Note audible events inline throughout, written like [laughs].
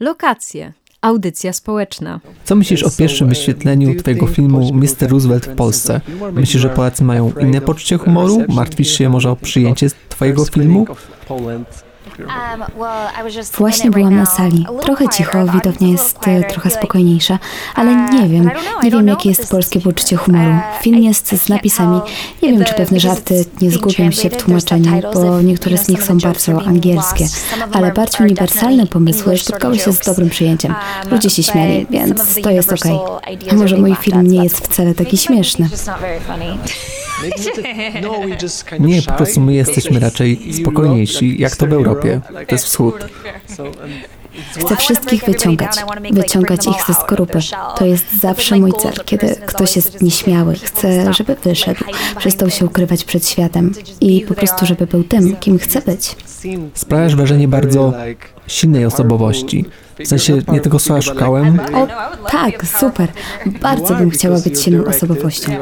Lokacje. Audycja społeczna. Co myślisz o pierwszym wyświetleniu twojego filmu Mr. Roosevelt w Polsce? Myślisz, że Polacy mają inne poczucie humoru? Martwisz się może o przyjęcie twojego filmu? Właśnie byłam na sali. Trochę cicho, widownia jest e, trochę spokojniejsza, ale Uh, nie wiem, nie wiem jakie jest polskie poczucie humoru. Film jest z napisami. Nie wiem, czy pewne żarty nie zgubią się w tłumaczeniu, bo niektóre z nich są bardzo angielskie, ale bardziej uniwersalne pomysły spotkały się z dobrym przyjęciem. Um, Ludzie się śmiali, więc to jest okej. A może mój film nie jest wcale taki śmieszny. [laughs] Nie, po prostu my jesteśmy raczej spokojniejsi, jak to w Europie. To jest wschód. Chcę wszystkich wyciągać, wyciągać ich ze skorupy. To jest zawsze mój cel. Kiedy ktoś jest nieśmiały, chcę, żeby wyszedł, przestał się ukrywać przed światem i po prostu, żeby był tym, kim chce być. Sprawiasz wrażenie bardzo silnej osobowości. W sensie nie tego słowa szukałem. O, tak, super. Bardzo bym chciała być silną osobowością.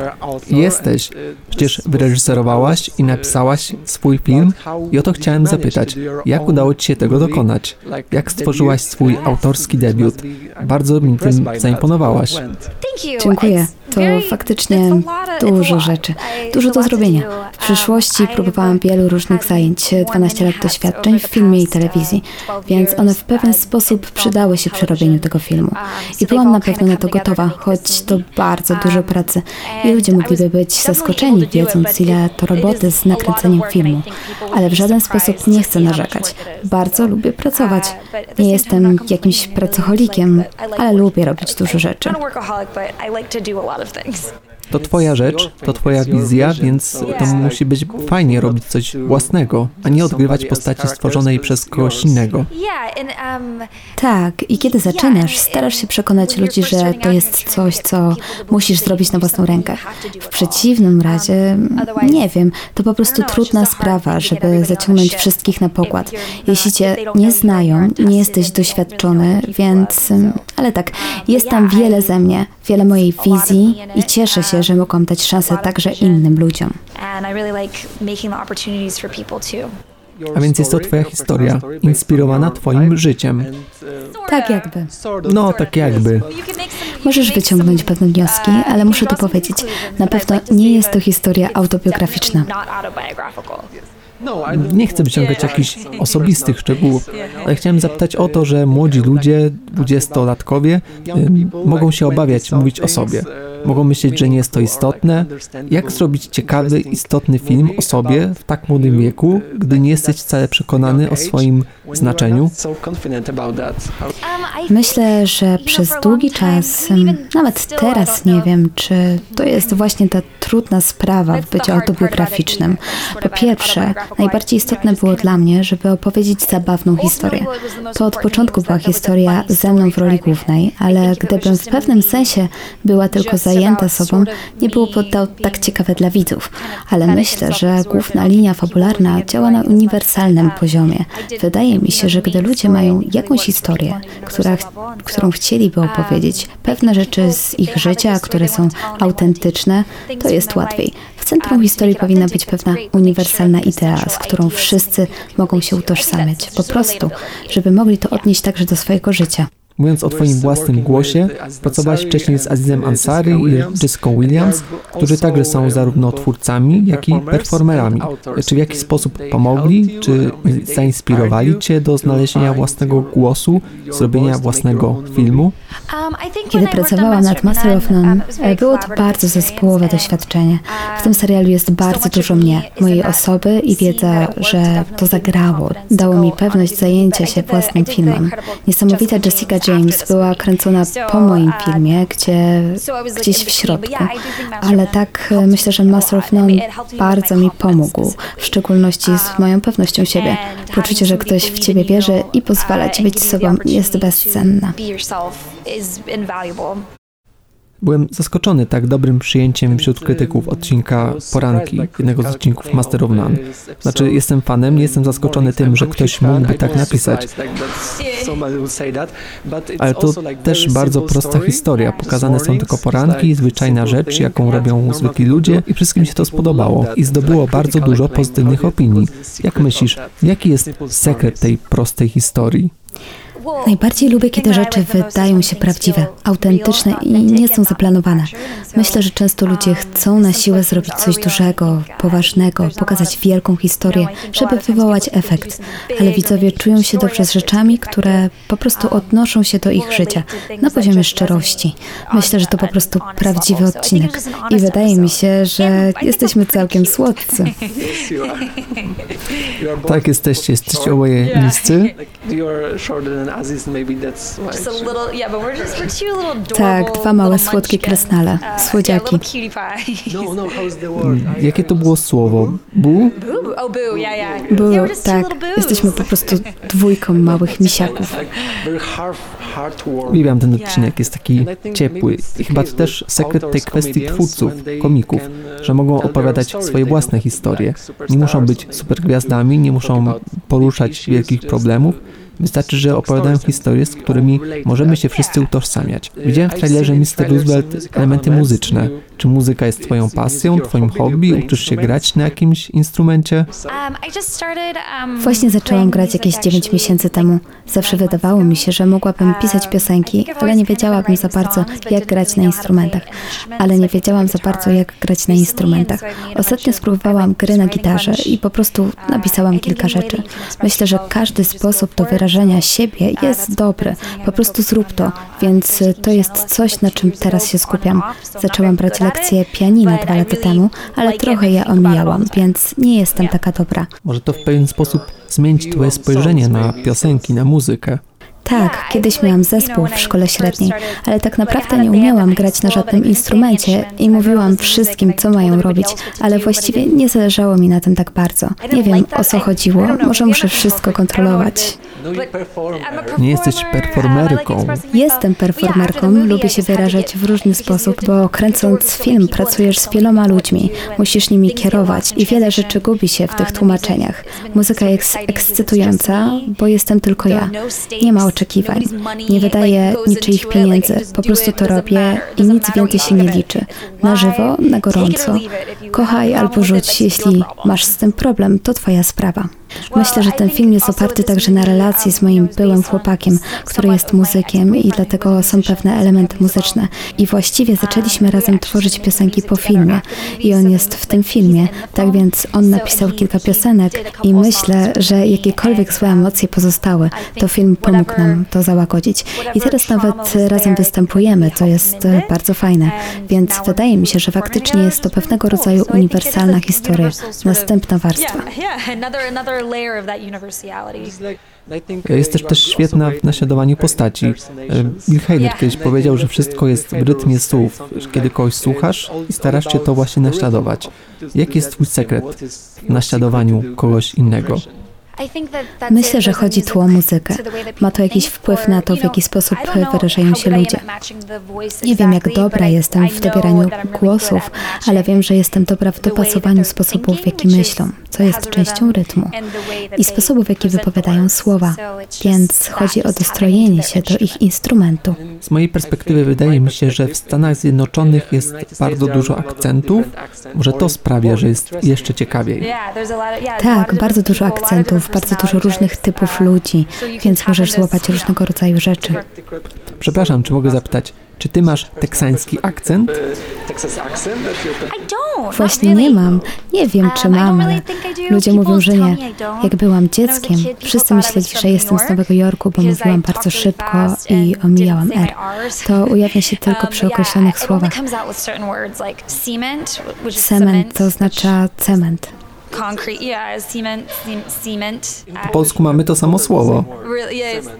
Jesteś. Przecież wyreżyserowałaś i napisałaś swój film i o to chciałem zapytać. Jak udało Ci się tego dokonać? Jak stworzyłaś swój autorski debiut? Bardzo mi tym zaimponowałaś. Dziękuję. To faktycznie dużo rzeczy. Dużo do zrobienia. W przyszłości próbowałam wielu różnych zajęć, 12 lat doświadczeń w filmie i telewizji, więc one w pewien sposób przydały się przy robieniu tego filmu. I byłam na pewno na to gotowa, choć to bardzo dużo pracy i ludzie mogliby być zaskoczeni, wiedząc ile to roboty z nakręceniem filmu. Ale w żaden sposób nie chcę narzekać. Bardzo lubię pracować. Nie jestem jakimś pracocholikiem, ale lubię robić dużo rzeczy. To Twoja rzecz, to Twoja wizja, więc to musi być fajnie robić coś własnego, a nie odgrywać postaci stworzonej przez kogoś innego. Tak, i kiedy zaczynasz, starasz się przekonać ludzi, że to jest coś, co musisz zrobić na własną rękę. W przeciwnym razie, nie wiem, to po prostu trudna sprawa, żeby zaciągnąć wszystkich na pokład. Jeśli cię nie znają, nie jesteś doświadczony, więc, ale tak, jest tam wiele ze mnie, wiele mojej wizji i cieszę się, że mogłam dać szansę także innym ludziom. A więc jest to Twoja historia, inspirowana Twoim życiem. Tak jakby. No, tak jakby. Możesz wyciągnąć pewne wnioski, ale muszę to powiedzieć. Na pewno nie jest to historia autobiograficzna. Nie chcę wyciągać jakichś osobistych szczegółów, ale chciałem zapytać o to, że młodzi ludzie, dwudziestolatkowie, y, mogą się obawiać mówić o sobie. Mogą myśleć, że nie jest to istotne. Jak zrobić ciekawy, istotny film o sobie w tak młodym wieku, gdy nie jesteś wcale przekonany o swoim znaczeniu? Myślę, że przez długi czas, nawet teraz nie wiem, czy to jest właśnie ta trudna sprawa w byciu autobiograficznym. Po pierwsze, najbardziej istotne było dla mnie, żeby opowiedzieć zabawną historię. To od początku była historia ze mną w roli głównej, ale gdybym w pewnym sensie była tylko zajęta sobą, nie byłoby to tak ciekawe dla widzów. Ale myślę, że główna linia fabularna działa na uniwersalnym poziomie. Wydaje mi się, że gdy ludzie mają jakąś historię, która, którą chcieliby opowiedzieć, pewne rzeczy z ich życia, które są autentyczne, to jest łatwiej. W centrum historii powinna być pewna uniwersalna idea, z którą wszyscy mogą się utożsamiać. Po prostu, żeby mogli to odnieść także do swojego życia. Mówiąc o Twoim własnym głosie, pracowałaś wcześniej z Azizem Ansari i Jessica Williams, którzy także są zarówno twórcami, jak i performerami. Czy w jakiś sposób pomogli, czy zainspirowali Cię do znalezienia własnego głosu, zrobienia własnego filmu? Kiedy pracowałam nad Master of None, było to bardzo zespołowe doświadczenie. W tym serialu jest bardzo dużo mnie, mojej osoby i wiedza, że to zagrało. Dało mi pewność zajęcia się własnym filmem. Niesamowita Jessica James była kręcona po moim filmie, gdzie gdzieś w środku. Ale tak myślę, że Master of None bardzo mi pomógł, w szczególności z moją pewnością siebie. Poczucie, że ktoś w ciebie wierzy i pozwala ci być sobą jest bezcenne. Byłem zaskoczony tak dobrym przyjęciem wśród krytyków odcinka Poranki, jednego z odcinków Master of None. Znaczy, jestem fanem, nie jestem zaskoczony tym, że ktoś mógłby tak napisać. Ale to też bardzo prosta historia. Pokazane są tylko poranki, zwyczajna rzecz, jaką robią zwykli ludzie i wszystkim się to spodobało i zdobyło bardzo dużo pozytywnych opinii. Jak myślisz, jaki jest sekret tej prostej historii? Najbardziej lubię, kiedy rzeczy wydają się prawdziwe, autentyczne i nie są zaplanowane. Myślę, że często ludzie chcą na siłę zrobić coś dużego, poważnego, pokazać wielką historię, żeby wywołać efekt, ale widzowie czują się dobrze z rzeczami, które po prostu odnoszą się do ich życia na poziomie szczerości. Myślę, że to po prostu prawdziwy odcinek. i wydaje mi się, że jesteśmy całkiem słodcy. [laughs] Tak, jesteście, jesteście oboje niscy. Tak, dwa małe słodkie kresnale, słodziaki. Jakie to było słowo? Bu? Bu, tak. Jesteśmy po prostu dwójką [laughs] małych misiaków. Uwielbiam ten odcinek, jest taki ciepły. I chyba to też sekret tej kwestii twórców, komików, że mogą opowiadać swoje własne historie. Nie muszą być supergwiazdami, nie muszą poruszać wielkich problemów, Wystarczy, że opowiadają historie, z którymi możemy się wszyscy utożsamiać. Widziałem w trailerze Mr. Roosevelt elementy muzyczne. Czy muzyka jest twoją pasją, twoim hobby? Uczysz się grać na jakimś instrumencie? Właśnie zaczęłam grać jakieś 9 miesięcy temu. Zawsze wydawało mi się, że mogłabym pisać piosenki, ale nie wiedziałabym za bardzo, jak grać na instrumentach. Ale nie wiedziałam za bardzo, jak grać na instrumentach. Ostatnio spróbowałam gry na gitarze i po prostu napisałam kilka rzeczy. Myślę, że każdy sposób wyrażenia wyrażenia siebie jest dobry. Po prostu zrób to. Więc to jest coś, na czym teraz się skupiam. Zaczęłam brać lekcje pianina dwa lata temu, ale trochę je omijałam, więc nie jestem taka dobra. Może to w pewien sposób zmienić twoje spojrzenie na piosenki, na muzykę. Tak, kiedyś miałam zespół w szkole średniej, ale tak naprawdę nie umiałam grać na żadnym instrumencie i mówiłam wszystkim, co mają robić, ale właściwie nie zależało mi na tym tak bardzo. Nie wiem, o co chodziło, może muszę wszystko kontrolować. Nie jesteś performerką. Jestem performerką, lubię się wyrażać w różny sposób, bo kręcąc film pracujesz z wieloma ludźmi, musisz nimi kierować i wiele rzeczy gubi się w tych tłumaczeniach. Muzyka jest ekscytująca, bo jestem tylko ja. Nie ma oczekiwań. Nie wydaję niczyich pieniędzy, po prostu to robię i nic więcej się nie liczy. Na żywo, na gorąco. Kochaj albo rzuć, jeśli masz z tym problem, to twoja sprawa. Myślę, że ten film jest oparty także na relacji z moim byłym chłopakiem, który jest muzykiem i dlatego są pewne elementy muzyczne. I właściwie zaczęliśmy razem tworzyć piosenki po filmie i on jest w tym filmie. Tak więc on napisał kilka piosenek i myślę, że jakiekolwiek złe emocje pozostały, to film pomógł nam to załagodzić. I teraz nawet razem występujemy, co jest bardzo fajne. Więc wydaje mi się, że faktycznie jest to pewnego rodzaju uniwersalna historia, następna warstwa. Jest też też świetna w naśladowaniu postaci. E, Bill Hader kiedyś powiedział, że wszystko jest w rytmie słów. Kiedy kogoś słuchasz i starasz się to właśnie naśladować. Jaki jest twój sekret w naśladowaniu kogoś innego? Myślę, że chodzi tu o muzykę. Ma to jakiś wpływ na to, w jaki sposób wyrażają się ludzie. Nie wiem, jak dobra jestem w dobieraniu głosów, ale wiem, że jestem dobra w dopasowaniu sposobów, w jaki myślą, co jest częścią rytmu i sposobów, w jaki wypowiadają słowa. Więc chodzi o dostrojenie się do ich instrumentu. Z mojej perspektywy wydaje mi się, że w Stanach Zjednoczonych jest bardzo dużo akcentów. Może to sprawia, że jest jeszcze ciekawiej. Tak, bardzo dużo akcentów bardzo dużo różnych typów ludzi, więc możesz złapać różnego rodzaju rzeczy. Przepraszam, czy mogę zapytać, czy ty masz teksański akcent? Właśnie nie mam. Nie wiem, czy mam, ale ludzie mówią, że nie. Jak byłam dzieckiem, wszyscy myśleli, że jestem z Nowego Jorku, bo mówiłam bardzo szybko i omijałam R. To ujawnia się [laughs] tylko przy określonych słowach. Cement to oznacza cement concrete, yeah, cement, cement. Po polsku mamy to samo słowo.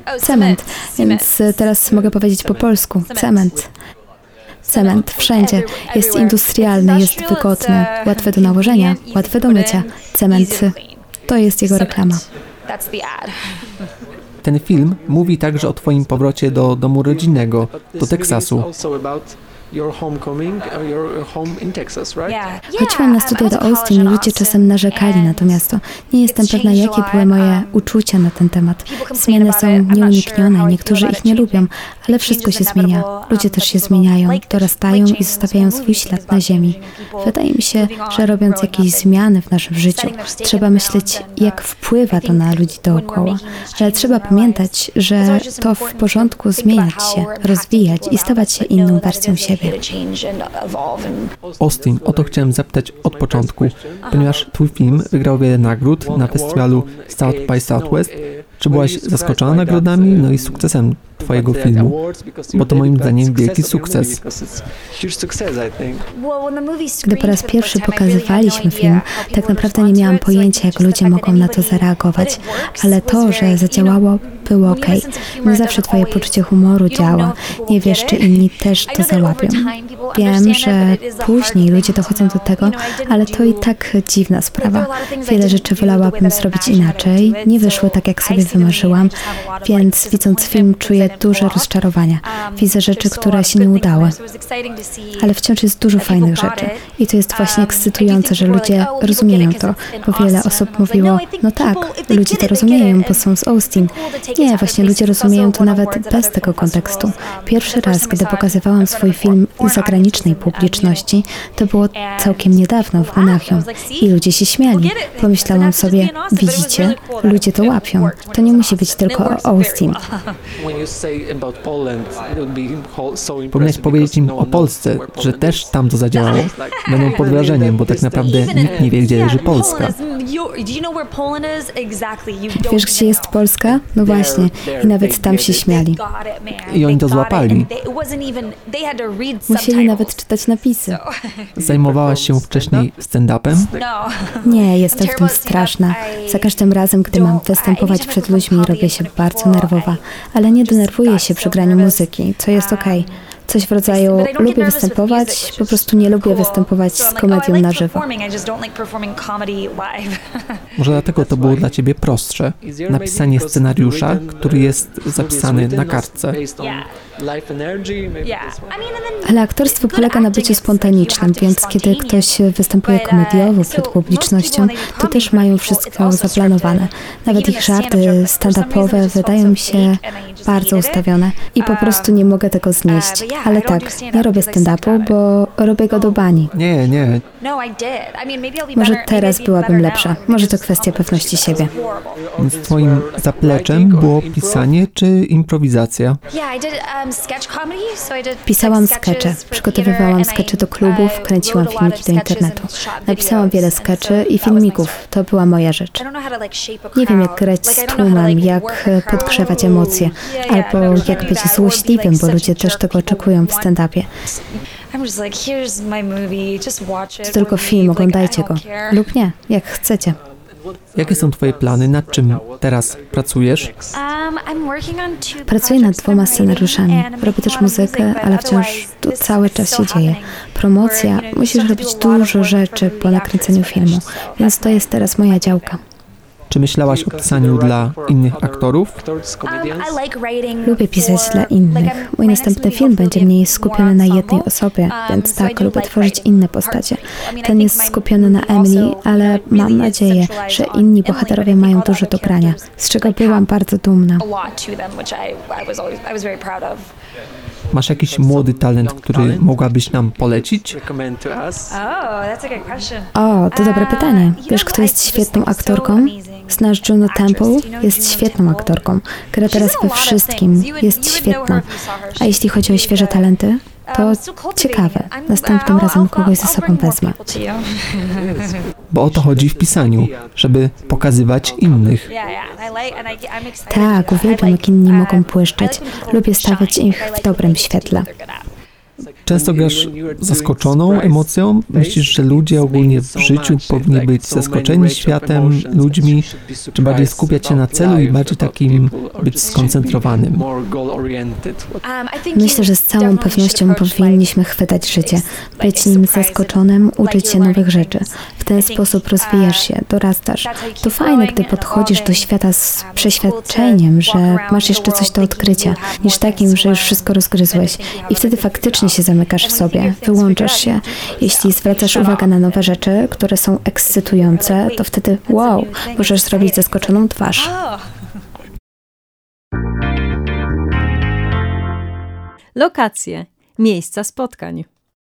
Oh, cement, więc e, teraz mogę powiedzieć po polsku. Cement. Cement wszędzie. Jest industrialny, jest wygodny, łatwy do nałożenia, łatwy do mycia. Cement to jest jego reklama. Ten film mówi także o Twoim powrocie do domu rodzinnego, do Teksasu. Chodziłam na studia do Austin i ludzie czasem narzekali na to miasto. Nie jestem pewna, jakie były moje uczucia na ten temat. Zmiany są nieuniknione i niektórzy ich nie lubią, ale wszystko się zmienia. Ludzie też się zmieniają, dorastają i zostawiają swój ślad na ziemi. Wydaje mi się, że robiąc jakieś zmiany w naszym życiu, trzeba myśleć, jak wpływa to na ludzi dookoła. Ale trzeba pamiętać, że to w porządku zmieniać się, rozwijać i stawać się inną wersją siebie. Austin, o to chciałem zapytać od początku, ponieważ twój film wygrał wiele nagród na festiwalu South by Southwest. Czy byłaś zaskoczona nagrodami, no i sukcesem Twojego filmu, bo to moim zdaniem wielki sukces. Gdy po raz pierwszy pokazywaliśmy film, tak naprawdę nie miałam pojęcia, jak ludzie mogą na to zareagować, ale to, że zadziałało, było ok. Nie zawsze Twoje poczucie humoru działa. Nie wiesz, czy inni też to załapią. Wiem, że później ludzie dochodzą do tego, ale to i tak dziwna sprawa. Wiele rzeczy wolałabym zrobić inaczej. Nie wyszło tak, jak sobie wymarzyłam, więc widząc film czuję duże rozczarowania. Widzę rzeczy, które się nie udały. Ale wciąż jest dużo fajnych rzeczy. I to jest właśnie ekscytujące, że ludzie rozumieją to, bo wiele osób mówiło, no tak, ludzie to rozumieją, bo są z Austin. Nie, właśnie ludzie rozumieją to nawet bez tego kontekstu. Pierwszy raz, gdy pokazywałam swój film zagranicznej publiczności, to było całkiem niedawno w Monachium i ludzie się śmiali. Pomyślałam sobie, widzicie, ludzie to łapią. To nie musi być tylko Austin. [laughs] Powinnaś powiedzieć im o Polsce, że też tam to zadziałało. Będą pod wrażeniem, bo tak naprawdę nikt nie wie, gdzie leży Polska. Wiesz, gdzie jest Polska? No właśnie. I nawet tam się śmiali. I oni to złapali. Musieli nawet czytać napisy. [laughs] Zajmowałaś się wcześniej stand-upem? Nie, jestem w tym straszna. Za każdym razem, gdy mam występować przed ludźmi, robię się bardzo nerwowa. Ale nie denerwuję się przy graniu muzyki, co jest okej. Okay. Coś w rodzaju lubię występować, po prostu nie lubię występować z komedią na żywo. [laughs] Może dlatego to było dla ciebie prostsze. Napisanie scenariusza, który jest zapisany na kartce. Ale aktorstwo polega na byciu spontanicznym, więc kiedy ktoś występuje komediowo przed publicznością, to też mają wszystko zaplanowane. Nawet ich żarty stand-upowe wydają mi się bardzo ustawione i po prostu nie mogę tego znieść. Ale tak, nie robię stand-upu, bo robię go do bani. Nie, nie. Może teraz byłabym lepsza. Może to kwestia pewności siebie. Więc twoim zapleczem było pisanie czy improwizacja? Pisałam skecze, przygotowywałam skecze do klubów, kręciłam filmiki do internetu. Napisałam wiele skeczy i filmików. To była moja rzecz. Nie wiem, jak grać z tłumem, jak podgrzewać emocje, albo jak być złośliwym, bo ludzie też tego oczekują w stand-upie. To tylko film, oglądajcie go. Lub nie, jak chcecie. Jakie są Twoje plany? Nad czym teraz pracujesz? Pracuję nad dwoma scenariuszami. Robię też muzykę, ale wciąż to cały czas się dzieje. Promocja, musisz robić dużo rzeczy po nakręceniu filmu, więc to jest teraz moja działka. Czy myślałaś o pisaniu dla innych aktorów? Lubię pisać dla innych. Mój następny film będzie mniej skupiony na jednej osobie, więc tak, lubię tworzyć inne postacie. Ten jest skupiony na Emily, ale mam nadzieję, że inni bohaterowie mają dużo do grania, z czego byłam bardzo dumna. Masz jakiś młody talent, który mogłabyś nam polecić? O, to dobre pytanie. Wiesz, kto jest świetną aktorką? Znasz Juno Temple? Jest świetną aktorką. Gra teraz we wszystkim. Jest świetna. A jeśli chodzi o świeże talenty? To ciekawe. Następnym razem kogoś ze sobą wezmę. Bo o to chodzi w pisaniu, żeby pokazywać innych. Tak, uwielbiam, jak inni mogą błyszczeć. Lubię stawiać ich w dobrym świetle. Często grasz zaskoczoną emocją? Myślisz, że ludzie ogólnie w życiu powinni być zaskoczeni światem, ludźmi, czy bardziej skupiać się na celu i bardziej takim być skoncentrowanym? Myślę, że z całą pewnością powinniśmy chwytać życie, być nim zaskoczonym, uczyć się nowych rzeczy. Wtedy ten sposób rozwijasz się, dorastasz. To fajne, gdy podchodzisz do świata z przeświadczeniem, że masz jeszcze coś do odkrycia, niż takim, że już wszystko rozgryzłeś. I wtedy faktycznie się zamykasz w sobie, wyłączasz się. Jeśli zwracasz uwagę na nowe rzeczy, które są ekscytujące, to wtedy wow, możesz zrobić zaskoczoną twarz. Lokacje, miejsca spotkań.